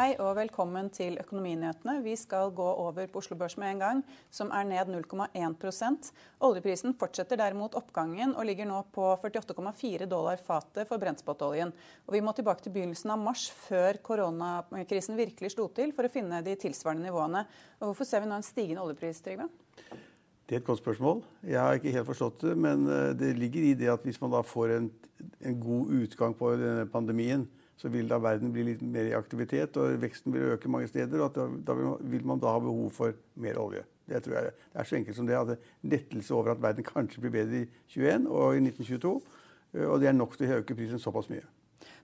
Hei og velkommen til Økonominyhetene. Vi skal gå over på Oslo Børs med en gang, som er ned 0,1% Oljeprisen fortsetter derimot oppgangen og ligger nå på 48,4 dollar fatet for brentspotoljen. Og vi må tilbake til begynnelsen av mars, før koronakrisen virkelig slo til, for å finne de tilsvarende nivåene. Og hvorfor ser vi nå en stigende oljepris, Trygve? Det er et godt spørsmål. Jeg har ikke helt forstått det. Men eh, det ligger i det at hvis man da får en, en god utgang på denne pandemien, så vil da verden bli litt mer i aktivitet, og veksten vil øke mange steder. og da, da, vil man da ha behov for mer olje. Det tror jeg det er så enkelt som det. at Lettelse over at verden kanskje blir bedre i 2021 og i 1922. Og det er nok til å øke prisen såpass mye.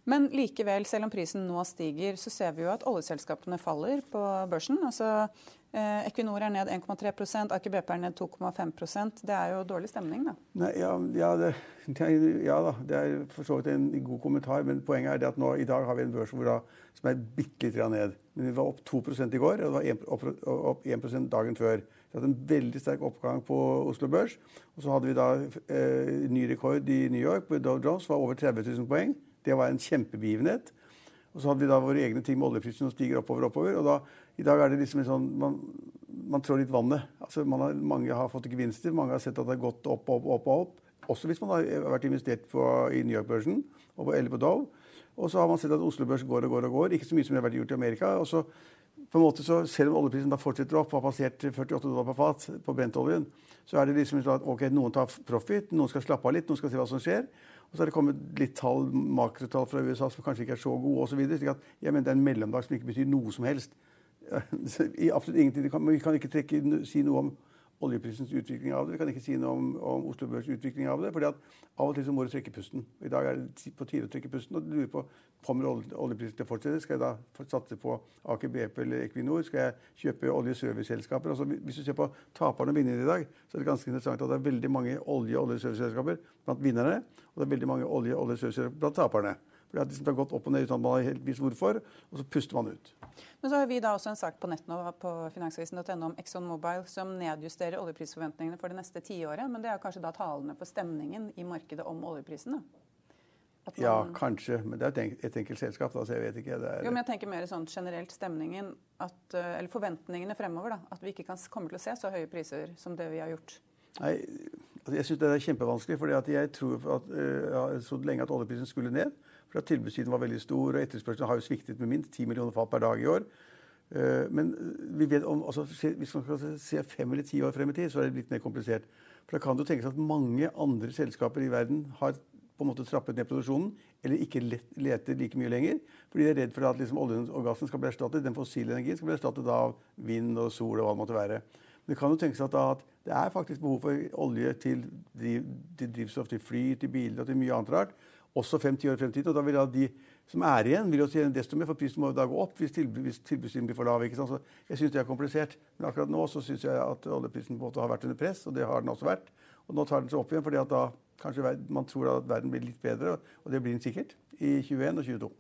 Men likevel, selv om prisen nå stiger, så ser vi jo at oljeselskapene faller på børsen. Altså, eh, Equinor er ned 1,3 Aker BP er ned 2,5% Det er jo dårlig stemning, da. Nei, ja, ja, det, ja, da, det er for så vidt en god kommentar. Men poenget er at nå, i dag har vi en børs da, som er bitte litt ned. Men vi var opp 2 i går, og det var 1, opp, opp 1% dagen før. Vi hadde en veldig sterk oppgang på Oslo Børs. Og så hadde vi da eh, ny rekord i New York. Dow Jones var over 30 000 poeng. Det var en kjempebegivenhet. Og så hadde vi da våre egne ting med oljeprisen som stiger oppover og oppover. Og da, i dag er det liksom en sånn Man, man trår litt vannet. Altså har, mange har fått gevinster. Mange har sett at det har gått opp, opp, opp og opp. Også hvis man har vært investert på, i New York-børsen eller på Dow. Og så har man sett at Oslo Børs går og går og går. Ikke så mye som det har vært gjort i Amerika. Og så på en måte så, Selv om oljeprisen da fortsetter opp og har passert 48 dollar per fat på brentoljen, så er det liksom sånn at ok, noen tar profit, noen skal slappe av litt, noen skal se hva som skjer. Og så har det kommet litt tall, makrotall fra USA som kanskje ikke er så gode osv. Jeg mener det er en mellomdag som ikke betyr noe som helst. I absolutt ingenting. Vi kan ikke trekke, si noe om oljeprisens utvikling av det. Vi kan ikke si noe om, om Oslo Børs utvikling av det. fordi at av og til så må du trekke pusten. I dag er det på tide å trekke pusten. og du lurer på Kommer oljeprisen til å fortsette? Skal jeg da satse på Aker BP eller Equinor? Skal jeg kjøpe oljeserviceselskaper? Altså, hvis du ser på taperne og vinnerne i dag, så er det ganske interessant at det er veldig mange olje- og oljeserviceselskaper blant vinnerne, og det er veldig mange olje- og oljeserviceselskaper blant taperne. For det har gått opp og ned uten at man helt visst hvorfor, og så puster man ut. Men så har vi da også en sak på nett nå på finansavisen.no om Exxon Mobile som nedjusterer oljeprisforventningene for det neste tiåret. Men det er kanskje da talene for stemningen i markedet om oljeprisen? Man... Ja, kanskje. Men det er et, enkelt, selskap. Da, så jeg vet ikke. Er... Jo, men jeg tenker mer sånn generelt stemningen, at, eh, eller forventningene fremover. da, At vi ikke kan, komme til å se så høye priser som det vi har gjort. Nei, altså jeg syns det er kjempevanskelig. fordi jeg tror at, uh, jeg har trodd lenge at oljeprisen skulle ned. For at tilbudssiden var veldig stor, og etterspørselen har jo sviktet med minst 10 millioner fat per dag i år. Uh, men vet om, altså, hvis man skal se fem eller ti år frem i tid, så er det litt mer komplisert. For da kan det jo tenkes at mange andre selskaper i verden har på en måte trappet ned produksjonen, eller ikke leter like mye lenger. Fordi de er redd for at liksom, oljen og gassen skal bli erstattet, den fossile energien skal bli erstattet av vind og sol og hva det måtte være. Men det kan jo tenkes at, at det er faktisk behov for olje til, driv, til drivstoff til fly, til biler og til mye annet rart. Også fem-ti år i fremtiden. Og da vil da de som er igjen, vil jo tjene desto mer, for prisen må da gå opp hvis, tilbud, tilbudssiden blir for lav. ikke sant? Så jeg syns det er komplisert. Men akkurat nå så syns jeg at oljeprisen på en måte har vært under press, og det har den også vært. Og nå tar den seg opp igjen, fordi at da kanskje man tror at verden blir litt bedre, og det blir den sikkert i 21 og 22.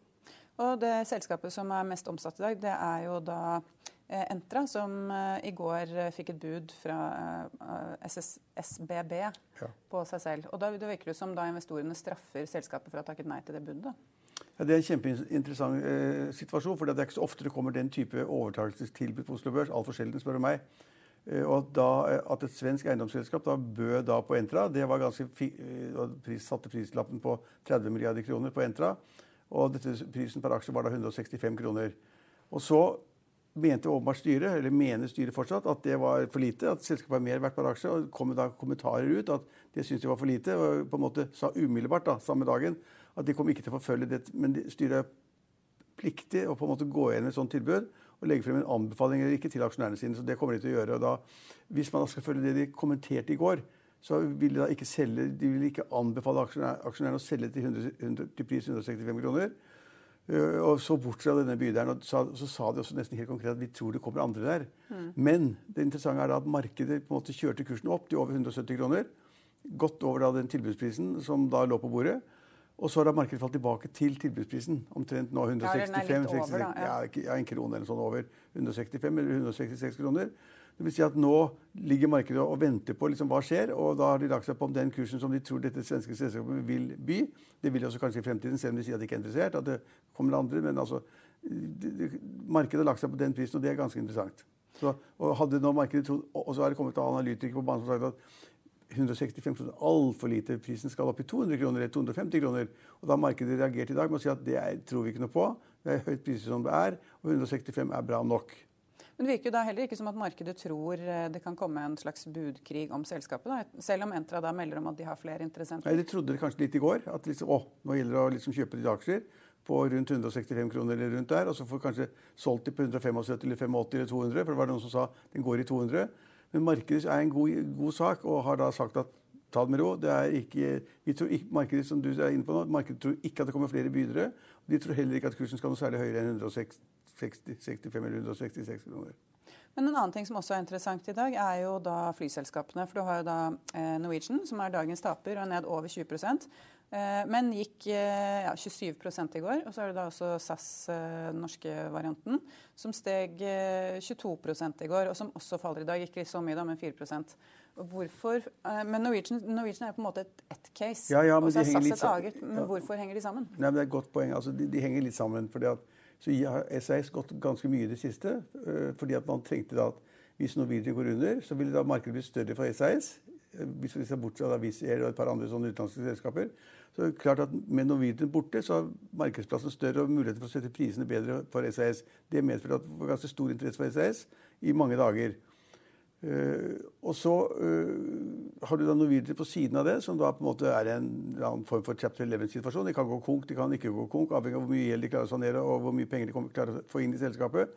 Og det selskapet som er mest omsatt i dag, det er jo da Entra, som eh, i går eh, fikk et bud fra SBB ja. på seg selv. Og da det virker det som da investorene straffer selskapet for å ha takket nei til det budet? Ja, det er en kjempeinteressant eh, situasjon. for Det er ikke så ofte det kommer den type overtakelsestilbud på Oslo Børs. Altfor sjelden, spør du meg. Eh, og at, da, at, et svensk eiendomsselskap da bød da på Entra, det var ganske fi, pris, satte prislappen på 30 milliarder kroner på Entra. Og dette, prisen per aksje var da 165 kroner. Og så mente åpenbart styret, eller mener styret fortsatt, at det var for lite. At selskapet er mer verdt per aksje. Og kom da kommentarer ut at det syntes de var for lite. Og på en måte sa umiddelbart da, samme dagen at de kom ikke til å forfølge det. Men styret er pliktig å på en måte gå gjennom et sånt tilbud og legge frem en anbefaling eller ikke til aksjonærene sine. Så det kommer de til å gjøre. Og da, hvis man da skal følge det de kommenterte i går, så vil de da ikke selge, de vil ikke anbefale aksjonærene å selge til, 100, 100, til pris 165 kroner. Uh, og så bort fra denne bydelen. Og så, så, sa de også nesten helt konkret at vi tror det kommer andre der. Mm. Men det interessante er da at markedet på en måte kjørte kursen opp til over 170 kroner. Godt over da den tilbudsprisen som da lå på bordet. Og så har da markedet falt tilbake til tilbudsprisen. Omtrent nå 165 ja, over, ja. ja, en krone eller sånn over 165 eller 166 kroner. Det vil si at Nå ligger markedet og venter på liksom hva skjer, og da har de lagt seg på om den kursen som de tror dette svenske selskapet vil by. Det vil de også kanskje i fremtiden, selv om de sier at de ikke er interessert. at det kommer andre, Men altså, de, de, markedet har lagt seg på den prisen, og det er ganske interessant. Så, og hadde nå markedet trodd, og så har det kommet analytikere på banen som har sagt at 165 kroner altfor lite. Prisen skal opp i 200 kroner eller 250 kroner. Og da har markedet reagert i dag med å si at det tror vi ikke noe på. Det er høyt priser som det er, og 165 er bra nok. Men Det virker jo da heller ikke som at markedet tror eh, det kan komme en slags budkrig om selskapet, da. selv om Entra da melder om at de har flere interessenter? Nei, De trodde det kanskje litt i går. At liksom, å, nå gjelder det å liksom kjøpe de aksjer på rundt 165 kroner eller rundt der, og så får kanskje solgt de på 175 eller 85 eller 200, for det var noen som sa den går i 200. Men markedet er en god, god sak, og har da sagt at ta det med ro. Det er ikke, vi tror ikke, markedet som du er inne på nå, markedet tror ikke at det kommer flere bydere. De tror heller ikke at kursen skal noe særlig høyere enn 165 eller 166 kroner. Men en annen ting som også er interessant i dag, er jo da flyselskapene. For du har jo da eh, Norwegian, som er dagens taper, og er ned over 20 eh, Men gikk eh, ja, 27 i går. Og så er det da også SAS, den norske varianten, som steg 22 i går, og som også faller i dag. Ikke så mye, da, men 4 Hvorfor? Men Norwegian, Norwegian er på en måte et ett case. Ja, ja, og så er SAS et eget. Men hvorfor henger de sammen? Nei, men det er et godt poeng. Altså, de, de henger litt sammen. fordi at så har SAS gått ganske mye i det siste. Øh, fordi at man trengte da at hvis Norwegian går under, så ville da markedet bli større for SAS. Øh, hvis vi ser bort fra Wizz Air og et par andre sånne utenlandske selskaper. Så klart at Med Norwegian borte så har markedsplassen større og muligheter for å sette prisene bedre for SAS. Det medførte at det var ganske stor interesse for SAS i mange dager. Uh, og så uh, har du da Norwegian på siden av det, som da på en måte er en annen form for chapter 11-situasjon. De kan gå konk, de kan ikke gå konk, avhengig av hvor mye gjeld de klarer å sanere og hvor mye penger de kommer klarer å få inn i selskapet.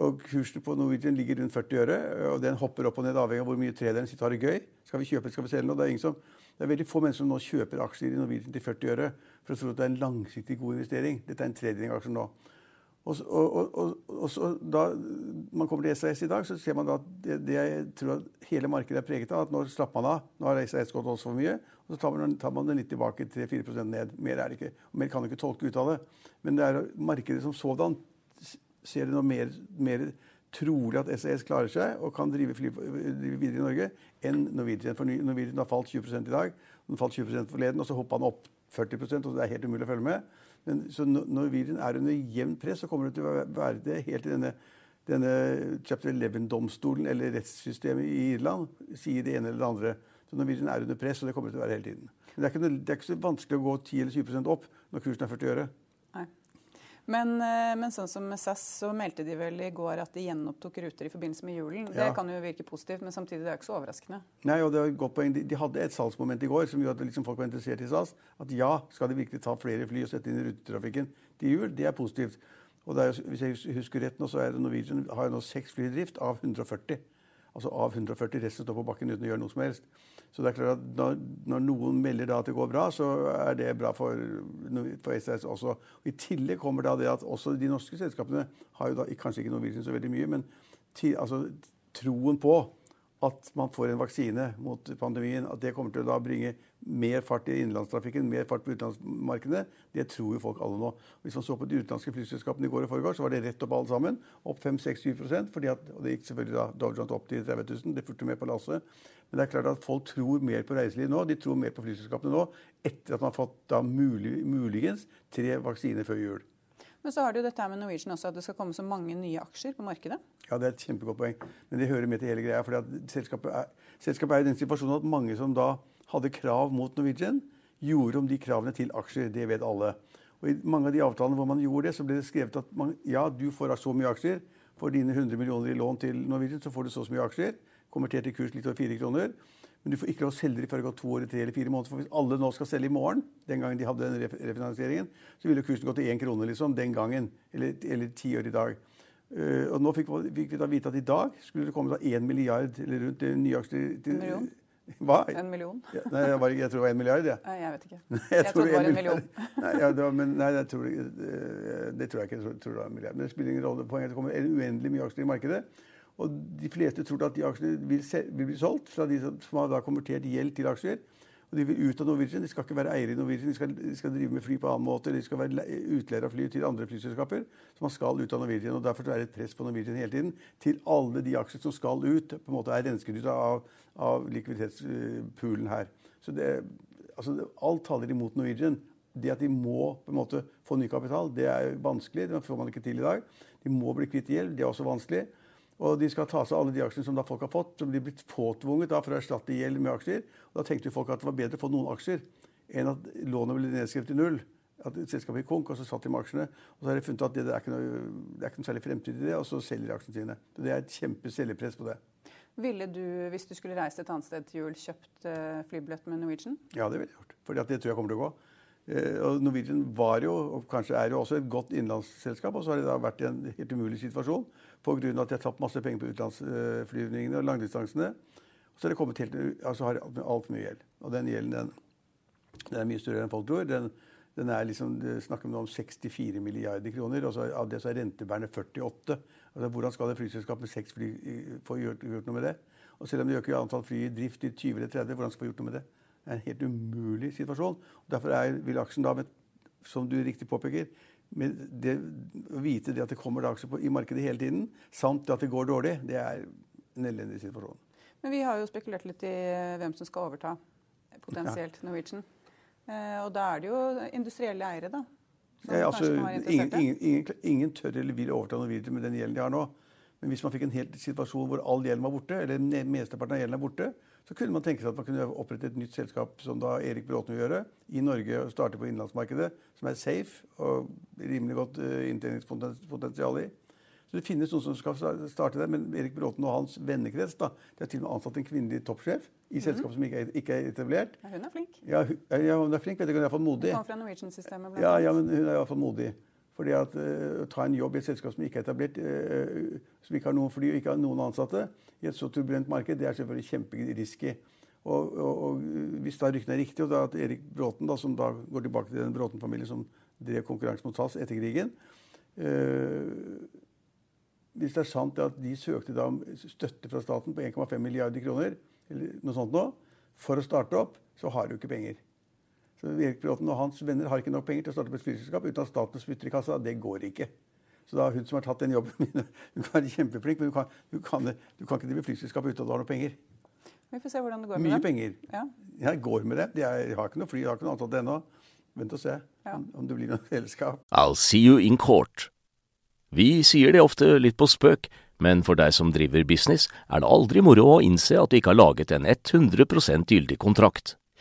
Og Kursen på Norwegian ligger rundt 40 øre, og den hopper opp og ned avhengig av hvor mye traderen sitter har det gøy. Skal vi kjøpe, skal vi selge noe? Det er, som, det er veldig få mennesker som nå kjøper aksjer i Norwegian til 40 øre for å tro at det er en langsiktig god investering. Dette er en tredjedel av aksjen nå. Og, og, og, og, så Da man kommer til SAS i dag, så ser man at det, det, jeg tror at hele markedet er preget av, at nå slapper man av. Nå har SAS gått også for mye. Og så tar man, tar man det litt tilbake 3-4% ned. Mer er det ikke. Og mer kan du ikke tolke ut av det. Men det er markedet som sådan ser det noe mer, mer trolig at SAS klarer seg og kan drive, fly, drive videre i Norge enn Norwegian. For Norwegian har falt 20 i dag. Den falt 20% forleden, og så hoppa den opp 40% og det er helt umulig å følge med. Men når Norwegian er under jevnt press, så kommer det til å være det helt til denne, denne chapter 11-domstolen eller rettssystemet i Irland sier det ene eller det andre. Så når Norwegian er under press, og det kommer det til å være hele tiden. Men det er ikke, det er ikke så vanskelig å gå 10 eller 20% opp når kursen er 40 øre. Men, eh, men, sånn som med SAS, så meldte de vel i går at de gjenopptok ruter i forbindelse med julen. Ja. Det kan jo virke positivt, men samtidig det er ikke så overraskende. Nei, og det er et godt poeng. De, de hadde et salgsmoment i går som gjorde at liksom folk var interessert i SAS. At ja, skal de virkelig ta flere fly og sette inn i rutetrafikken til jul? Det er positivt. Og er, hvis jeg husker rett nå, så er det Norwegian har jo nå seks fly i drift av 140. Altså av 140 resten står på bakken uten å gjøre noe som helst. Så det er klart at når, noen melder da at det går bra, så er det bra for, for SAS også. Og I tillegg kommer da det at også de norske selskapene har jo da kanskje ikke Norwegian så veldig mye, men ti, altså, troen på at man får en vaksine mot pandemien, at det kommer til å da bringe mer fart i innenlandstrafikken, mer fart på utenlandsmarkedene, det tror jo folk alle nå. Hvis man så på de utenlandske flyselskapene i går og forgårs, så var det rett opp alle sammen. Opp 5-6-7 fordi Og det gikk selvfølgelig da Dow Jones opp til 30 000. Det fulgte med på lasset. Men det er klart at folk tror mer på reiseliv nå. De tror mer på flyselskapene nå etter at man har fått da mulig, muligens tre vaksiner før jul. Men så har du dette med Norwegian også, at det skal komme så mange nye aksjer på markedet. Ja, det er et kjempegodt poeng. Men det hører med til hele greia. For selskapet er, selskapet er i den situasjonen at mange som da hadde krav mot Norwegian, gjorde om de kravene til aksjer. Det vet alle. Og I mange av de avtalene hvor man gjorde det, så ble det skrevet at man, ja, du får så mye aksjer. For dine 100 millioner i lån til Norwegian så får du så, mye aksjer. Konvertert i kurs litt over fire kroner. Men du får ikke lov å selge dem før det har gått to eller tre eller fire måneder. For hvis alle nå skal selge i morgen, den gangen de hadde den refinansieringen, så ville kursen gått til én krone liksom, den gangen. Eller, eller ti år i dag. Uh, og nå fikk, fikk, vi da vite at i dag skulle det komme én milliard eller rundt nye aksjer. Til, en million? Hva? En million? Ja, nei, jeg, var, jeg, tror det var en milliard. Ja. Nei, jeg vet ikke. jeg, jeg tror det var en million. nei, ja, det, var, men, nei det, tror, det, tror, jeg ikke. Jeg tror det var en milliard. Men det spiller ingen rolle. Poenget er at det kommer uendelig mye aksjer i markedet. Og de fleste tror at de aksjene vil, vil bli solgt fra de som, som har da konvertert gjeld til aksjer. Og de vil ut av Norwegian. De skal ikke være eiere i Norwegian. De skal, de skal, drive med fly på annen måte. De skal være utleier av fly til andre flyselskaper. Så man skal ut av Norwegian. og Derfor er det et press på Norwegian hele tiden til alle de aksjer som skal ut. på en måte er rensket ut av, av likviditetspoolen her. Så det, altså, alt taler imot Norwegian. Det at de må på en måte få ny kapital, det er vanskelig. Det får man ikke til i dag. De må bli kvitt gjeld. Det er også vanskelig. Og de skal ta seg alle de aksjene som da folk har fått, som de er blitt påtvunget da for å erstatte gjeld med aksjer. Og da tenkte folk at det var bedre å få noen aksjer enn at lånet ble nedskrevet til null. At selskapet gikk konk, og så satt de med aksjene. Og så har de funnet at det, det, er, ikke noe, det er ikke noe særlig fremtid i det, og så selger de aksjene sine. Så det er et kjempeselgepress på det. Ville du, hvis du skulle reist et annet sted til jul, kjøpt uh, flybillett med Norwegian? Ja, det ville jeg gjort. For det tror jeg kommer til å gå. Uh, og Norwegian var jo, og kanskje er jo også, et godt innenlandsselskap. Og så har de da vært i en helt umulig situasjon pga. at de har tapt masse penger på utenlandsflyvningene og langdistansene. Så har de kommet helt, altså har altfor mye gjeld. Og den gjelden den, den, er mye større enn folk tror. Den, den er liksom, det snakker om 64 milliarder kroner. og Av det så er rentebærende 48. Altså, hvordan skal et flyselskap med seks fly få gjort, gjort, noe med det? Og selv om de øker antall fly i drift til 20 eller 30, hvordan skal de få gjort noe med det? Det er en helt umulig situasjon. Og derfor er, vil aksjen da, med, som du riktig påpeker, men det, å vite det at det kommer aksjer på, i markedet hele tiden, samt at det går dårlig, det er en elendig situasjon. Men vi har jo spekulert litt i eh, hvem som skal overta potensielt ja. Norwegian. Eh, og da er det jo industrielle eiere, da. Ja, altså, ingen, ingen, ingen, ingen, tør eller vil overta Norwegian med den gjelden de har nå. Men hvis man fikk en helt situasjon hvor all gjelden var borte, eller mesteparten av gjelden er borte, så kunne man tenke seg at man kunne opprette et nytt selskap som da Erik Bråten vil gjøre, i Norge og starte på innenlandsmarkedet, som er safe og rimelig godt uh, inntjeningspotensial i. Så Det finnes noen som skal starte der, men Erik Bråten og hans vennekrets da, de har til og med ansatt en kvinnelig toppsjef i mm. selskapet som ikke er, ikke er etablert. Ja, hun er flink. Ja, hun, ja, hun er flink, vet du, hun er iallfall modig. Hun kommer fra Norwegian-systemet. Ja, ja, men hun er iallfall modig. Fordi at uh, ta en jobb i et selskap som ikke er etablert, uh, som ikke har noen fly og ikke har noen ansatte, i et så turbulent marked, det er selvfølgelig kjemperisky. Og, og, og, hvis da ryktene er riktige, og da at Erik Bråten, da, som da går tilbake til den Bråten-familien som drev konkurranse mot SAS etter krigen uh, Hvis det er sant at de søkte da støtte fra staten på 1,5 milliarder kroner, eller noe sånt nå, for å starte opp, så har de ikke penger. Erik Bråten og hans venner har ikke nok penger til å starte opp et flyselskap uten at staten spytter i kassa. Det går ikke. Så da hun som har tatt den jobben min, hun kan være kjempeflink, men du kan, du kan, du kan ikke drive flyselskap uten at du har noe penger. Vi får se hvordan det går med Mye det. Mye penger. Ja. Jeg går med det. Jeg har ikke noe fly, jeg har ikke noe ansatte ennå. Vent og se ja. om det blir noe selskap. I'll see you in court. Vi sier det ofte litt på spøk, men for deg som driver business, er det aldri moro å innse at du ikke har laget en 100% gyldig kontrakt.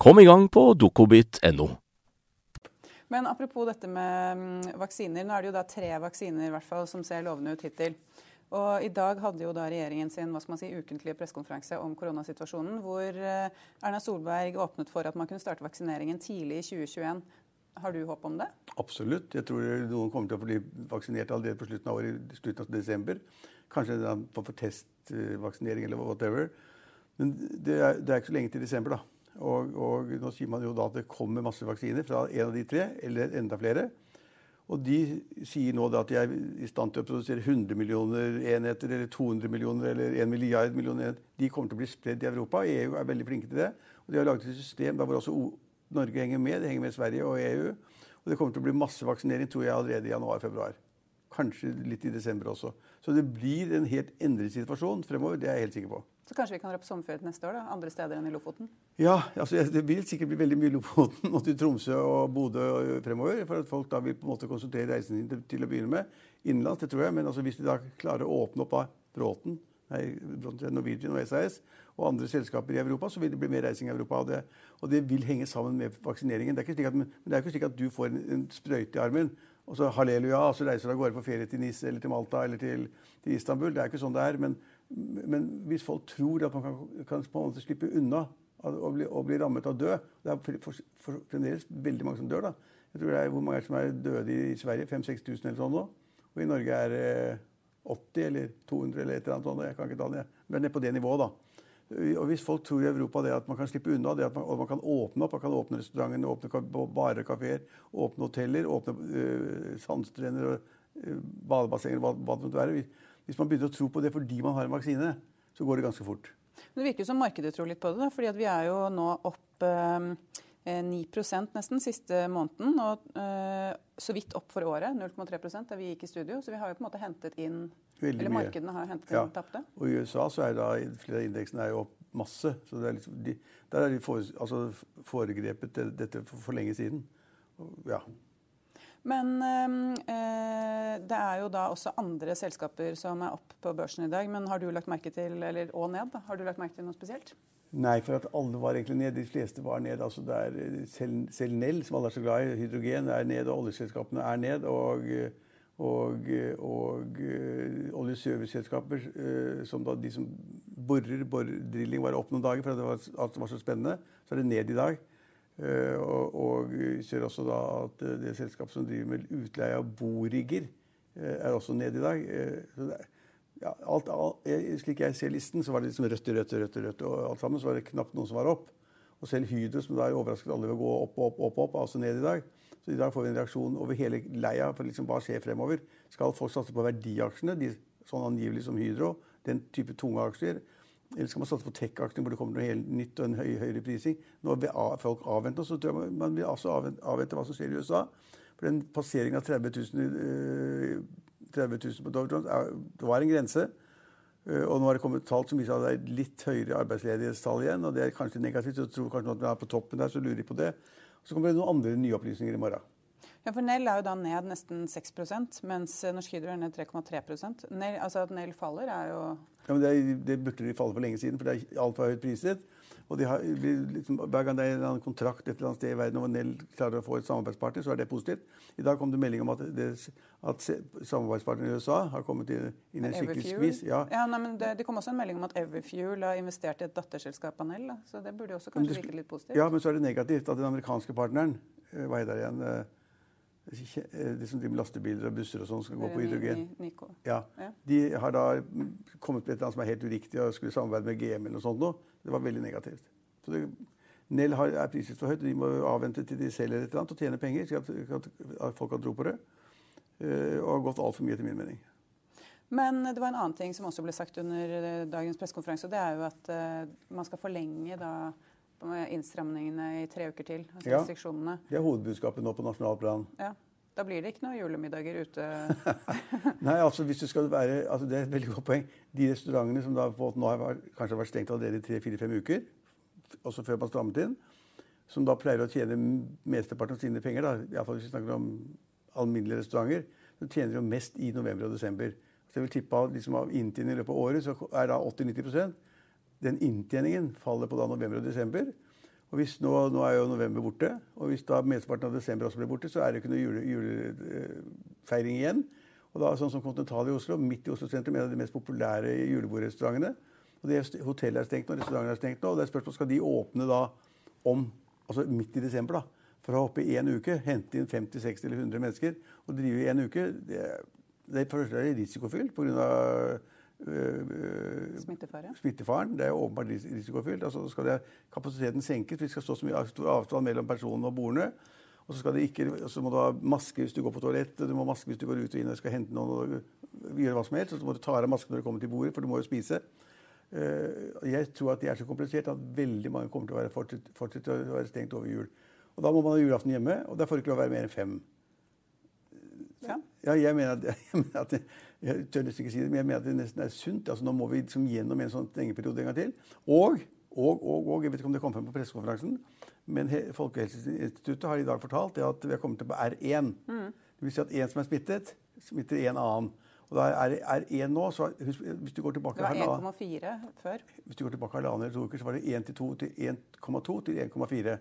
Kom i gang på dokobit.no. Men apropos dette med mm, vaksiner. Nå er det jo da tre vaksiner i hvert fall som ser lovende ut hittil. Og I dag hadde jo da regjeringen sin hva skal man si, ukentlige pressekonferanse om koronasituasjonen, hvor eh, Erna Solberg åpnet for at man kunne starte vaksineringen tidlig i 2021. Har du håp om det? Absolutt. Jeg tror noen kommer til å bli vaksinert allerede på slutten av året, slutten av desember. Kanskje for testvaksinering eller whatever. Men det er, det er ikke så lenge til desember, da. Og, og, nå sier man jo da at det kommer masse vaksiner fra en av de tre, eller enda flere. Og de sier nå da at de er i stand til å produsere 100 millioner enheter, eller 200 millioner, eller 1 milliard millioner enheter. De kommer til å bli spredd i Europa. EU er veldig flinke til det. Og de har laget et system der hvor også Norge henger med. Det henger med Sverige og EU. Og det kommer til å bli masse vaksinering, tror jeg, allerede i januar-februar. Kanskje litt i desember også. Så det blir en helt endret situasjon fremover. Det er jeg helt sikker på. Så kanskje vi kan dra på sommerferie neste år, da? Andre steder enn i Lofoten? Ja, altså det vil sikkert bli veldig mye Lofoten og til Tromsø og Bodø fremover. For at folk da vil på en måte konsultere reisen sin til, til, å begynne med. Innenlands, det tror jeg. Men altså hvis de da klarer å åpne opp av Bråten, nei, Norwegian og SAS og andre selskaper i Europa, så vil det bli mer reising i Europa. Og det, og det vil henge sammen med vaksineringen. Det er ikke slik at, men det er ikke slik at du får en, en sprøyte i armen og så halleluja, og så reiser du av gårde på ferie til NIS eller til Malta eller til, til Istanbul. Det er ikke sånn det er. Men, men hvis folk tror at man kan, kan på en måte slippe unna og bli, og bli rammet av død Det er fremdeles veldig mange som dør. da. Jeg tror det er Hvor mange som er døde i Sverige? 5000-6000 eller sånn nå? Og i Norge er det 80 eller 200 eller et eller annet sånt. Jeg kan ikke ta det. Det er nede på det nivået, da. Og Hvis folk tror i Europa det at man kan slippe unna, det at man, man kan åpne opp, man kan åpne restauranter, åpne barer, kafeer, åpne hoteller, åpne øh, sandstrender, øh, badebassenger, hva, hva det måtte være hvis, man begynner å tro på det fordi man har en vaksine, så går det ganske fort. Men Det virker som markedet tror litt på det, fordi vi er jo nå opp eh, 9% nesten siste måneden. Og eh, så vidt opp for året, 0,3% da vi gikk i studio. Så vi har jo på en måte hentet inn Veldig Eller markedene har hentet ja. tapte? Og I USA så er da flere av indeksene er jo opp masse. så er liksom, de, Der er de for, altså, foregrepet dette for, for, lenge siden. Ja. Men øh, det er jo da også andre selskaper som er opp på børsen i dag. Men har du lagt merke til, eller og ned, da, har du lagt merke til noe spesielt? Nei, for at alle var egentlig ned. De fleste var ned. altså der, selv, selv Nell, som alle er så glad i, hydrogen, er ned, og oljeselskapene er ned. og og, og oljeserviceselskaper, som da de som borer, boredrilling var opp noen dager fordi det var, alt var så spennende, så er det ned i dag. Uh, og, og ser også da at det selskapet som driver med utleie av borigger, er også nede i dag. så det, ja, alt, alt, slik jeg ser listen, så var det liksom rødt, rødt, rødt, rødt, og alt sammen. Så var det knapt noen som var opp. Og selv Hydro, som da overrasket alle ved å gå opp, opp, opp, opp, altså ned i dag. Så i dag får vi en reaksjon over hele leia for liksom hva skjer fremover. Skal folk satse på verdiaksjene, de, sånn angivelig som Hydro, den type tunge aksjer? Eller skal man satse på tech-aktene hvor det kommer noe helt nytt og en høy, høyere prising? Når folk avventer, så tror jeg man vil også avvente, hva som skjer i USA. For den passeringen av 30 000, 30 000 på Dow Jones det var en grense. Uh, og nå har det kommet tall som viser at det er litt høyere arbeidsledighetstall igjen. og Det er kanskje negativt. så tror kanskje at vi er på toppen der, så lurer de på det. Så kommer det noen andre nye opplysninger i morgen. Ja, for Nell er jo da ned nesten 6% mens Norsk Hydro er ned 3,3% Altså At Nell faller, er jo Ja, men Det, det burde de falle for lenge siden, for det er altfor høyt priset. Og de har, liksom, Hver gang det er en kontrakt et eller annet sted i verden hvor Nell klarer å få et samarbeidspartner, så er det positivt. I dag kom det melding om at, det, at samarbeidspartneren i USA har kommet inn, inn i en skikkelig skvis. Ja. ja nei, men det, det, kom også en melding om at Everfuel har investert i et datterselskap av Nell. Så det burde også kanskje virke litt positivt. Ja, men så er det negativt at den amerikanske partneren, eh, hva heter det igjen eh, de som driver med lastebiler og busser og sånn, skal gå på hydrogen. Ja. De har da kommet med et eller annet som er helt uriktig og skulle samarbeide med GM eller noe sånt. Nå. Det var veldig negativt. Så det, Nell er priset for høyt. og De må avvente til de selger et eller annet og tjener penger, slik at, at, folk har tro på det. Uh, og har gått altfor mye, etter min mening. Men det var en annen ting som også ble sagt under eh, dagens pressekonferanse. og Det er jo at man skal forlenge da med innstramningene i tre uker til. Altså Ja. restriksjonene. Det er hovedbudskapet nå på nasjonalt plan. Ja. Da blir det ikke noe julemiddager ute. Nei, altså hvis du skal være, altså Det er et veldig godt poeng. De restaurantene som da på nå har vært, kanskje har vært stengt allerede i tre-fire-fem uker, også før man strammet inn, som da pleier å tjene mesteparten av sine penger, da, i alle fall hvis vi snakker om alminnelige restauranter, så tjener de mest i november og desember. Så jeg vil tippe at liksom av inntjeningen i løpet av året, så er da 80-90 Den inntjeningen faller på da november og desember. Og hvis nå, nå er jo november borte, og hvis da mesteparten av desember også blir borte, så er det ikke noe jule, julefeiring igjen. Og da, sånn som Continental i Oslo, midt i Oslo sentrum, en av de mest populære julebordrestaurantene. Og det hotellet er stengt nå, restauranten er stengt nå, og det er spørsmål skal de åpne da om, altså midt i desember, da, for å ha oppe i én uke, hente inn 50, 60 eller 100 mennesker og drive i én uke. Det, det for det er risikofylt pga. Øh, Smittefare. smittefaren. Det er jo åpenbart ris- risikofylt. Altså skal det, kapasiteten senkes, for det skal stå så mye stor avstand mellom personene og bordene. Og så, det ikke, så må du ha maske hvis du går på toalettet, du må ha maske hvis du går ut og inn og skal hente noen og gjøre hva som helst. Og så må du ta av deg masken når du kommer til bordet, for du må jo spise. Eh, jeg tror at det er så komplisert at veldig mange kommer til å være fortsette, å være stengt over jul. Og da må man ha julaften hjemme, og der får det ikke lov å være mer enn fem. Ja. Ja, jeg mener at, jeg, mener at jeg tør nesten ikke si det, men jeg mener at det nesten er sunt. Altså, nå må vi liksom gjennom en sånn stengeperiode en gang til. Og, og, og, og, jeg vet ikke om det kom frem på pressekonferansen, men He- Folkehelseinstituttet har i dag fortalt det at vi har kommet til på R1. Det vil si at en som er smittet, smitter en annen. Og da er R1 nå, så husk, hvis du går tilbake Det var 1,4 før. hvis du går tilbake halvannen eller to uker, så var det 1 til 2 til 1,2 til 1,4.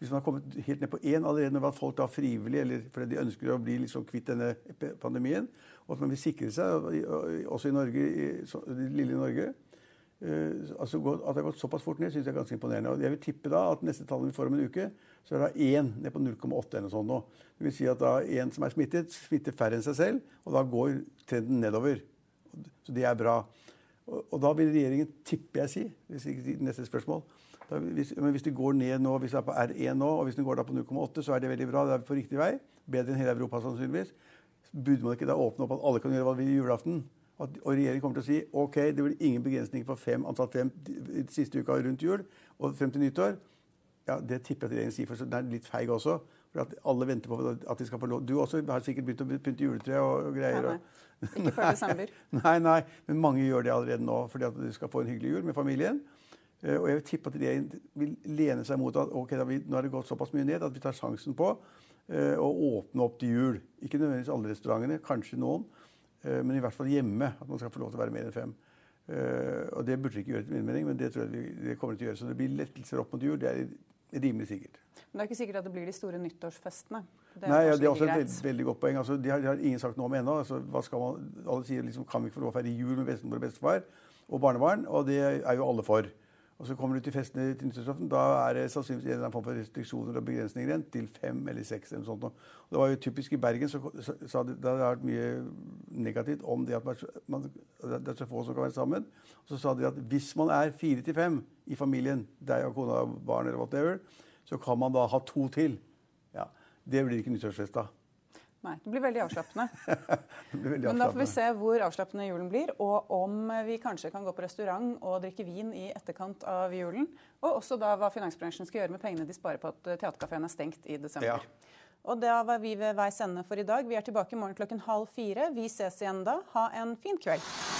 Hvis man har kommet helt ned på én allerede når folk da frivillig, eller fordi de ønsker å bli liksom kvitt denne pandemien, og at man vil sikre seg, og- og- også i Norge, i det lille Norge Uh, altså At det har gått såpass fort ned, syns jeg er ganske imponerende. Og jeg vil tippe da at neste tallene vi får om en uke, så er det 1 ned på 0,8 eller noe sånt nå. Det vil si at da en som er smittet, smitter færre enn seg selv, og da går trenden nedover. Så det er bra. Og, og da vil regjeringen, tipper jeg si, hvis ikke neste spørsmål da, hvis, Men hvis det går ned nå, hvis det er på R1 nå, og hvis det går da på 0,8, så er det veldig bra. Det er på riktig vei. Bedre enn hele Europa sannsynligvis. Burde man ikke da åpne opp at alle kan gjøre hva de vil i julaften? At, og regjeringen kommer til å si ok, det blir ingen begrensninger på fem, antall fem siste uka rundt jul og frem til nyttår. Ja, Det tipper jeg at regjeringen sier, for så den er litt feig også. For at alle venter på at de skal få lov. Du også har sikkert begynt å pynte juletre og, og greier. Nei, nei. Ikke før desember. Nei, nei, men mange gjør det allerede nå fordi at de skal få en hyggelig jul med familien. Eh, Og jeg vil tippe at de vil lene seg mot at ok, vi, nå har det gått såpass mye ned at vi tar sjansen på uh, å åpne opp til jul. Ikke nødvendigvis alle restaurantene, kanskje noen, uh, men i hvert fall hjemme. At man skal få lov til å være mer enn fem. Uh, og det burde de ikke gjøre, etter min mening, men det tror jeg det de kommer til å gjøre. Så det blir lettelser opp mot jul. Det er rimelig sikkert. Men det er ikke sikkert at det blir de store nyttårsfestene. Det Nei, ja, Det er også et veldig, veldig godt poeng. Altså, det, har, de har ingen sagt noe om ennå. Altså, man, alle sier liksom, kan vi ikke få lov å feire jul med bestemor og bestefar og barnebarn? Og det er jo alle for. Og så kommer du til festene til nyttårsaften. Da er det sannsynligvis en eller annen form for restriksjoner og begrensninger igjen til fem eller seks. eller noe sånt. Og det var jo typisk i Bergen, så, så, så de, det har vært mye negativt om det at man, man, det er så få som kan være sammen. Og så sa de at hvis man er fire til fem i familien, deg og kona og barn eller whatever, så kan man da ha to til. Ja, Det blir ikke nyttårsfest da. Nei, det blir veldig avslappende. Blir veldig Men da får vi se hvor avslappende julen blir, og om vi kanskje kan gå på restaurant og drikke vin i etterkant av julen. Og også da hva finansbransjen skal gjøre med pengene de sparer på at eh, teaterkafeen er stengt i desember. Ja. Og da var vi ved veis ende for i dag. Vi er tilbake i morgen klokken halv fire. Vi ses igjen da. Ha en fin kveld.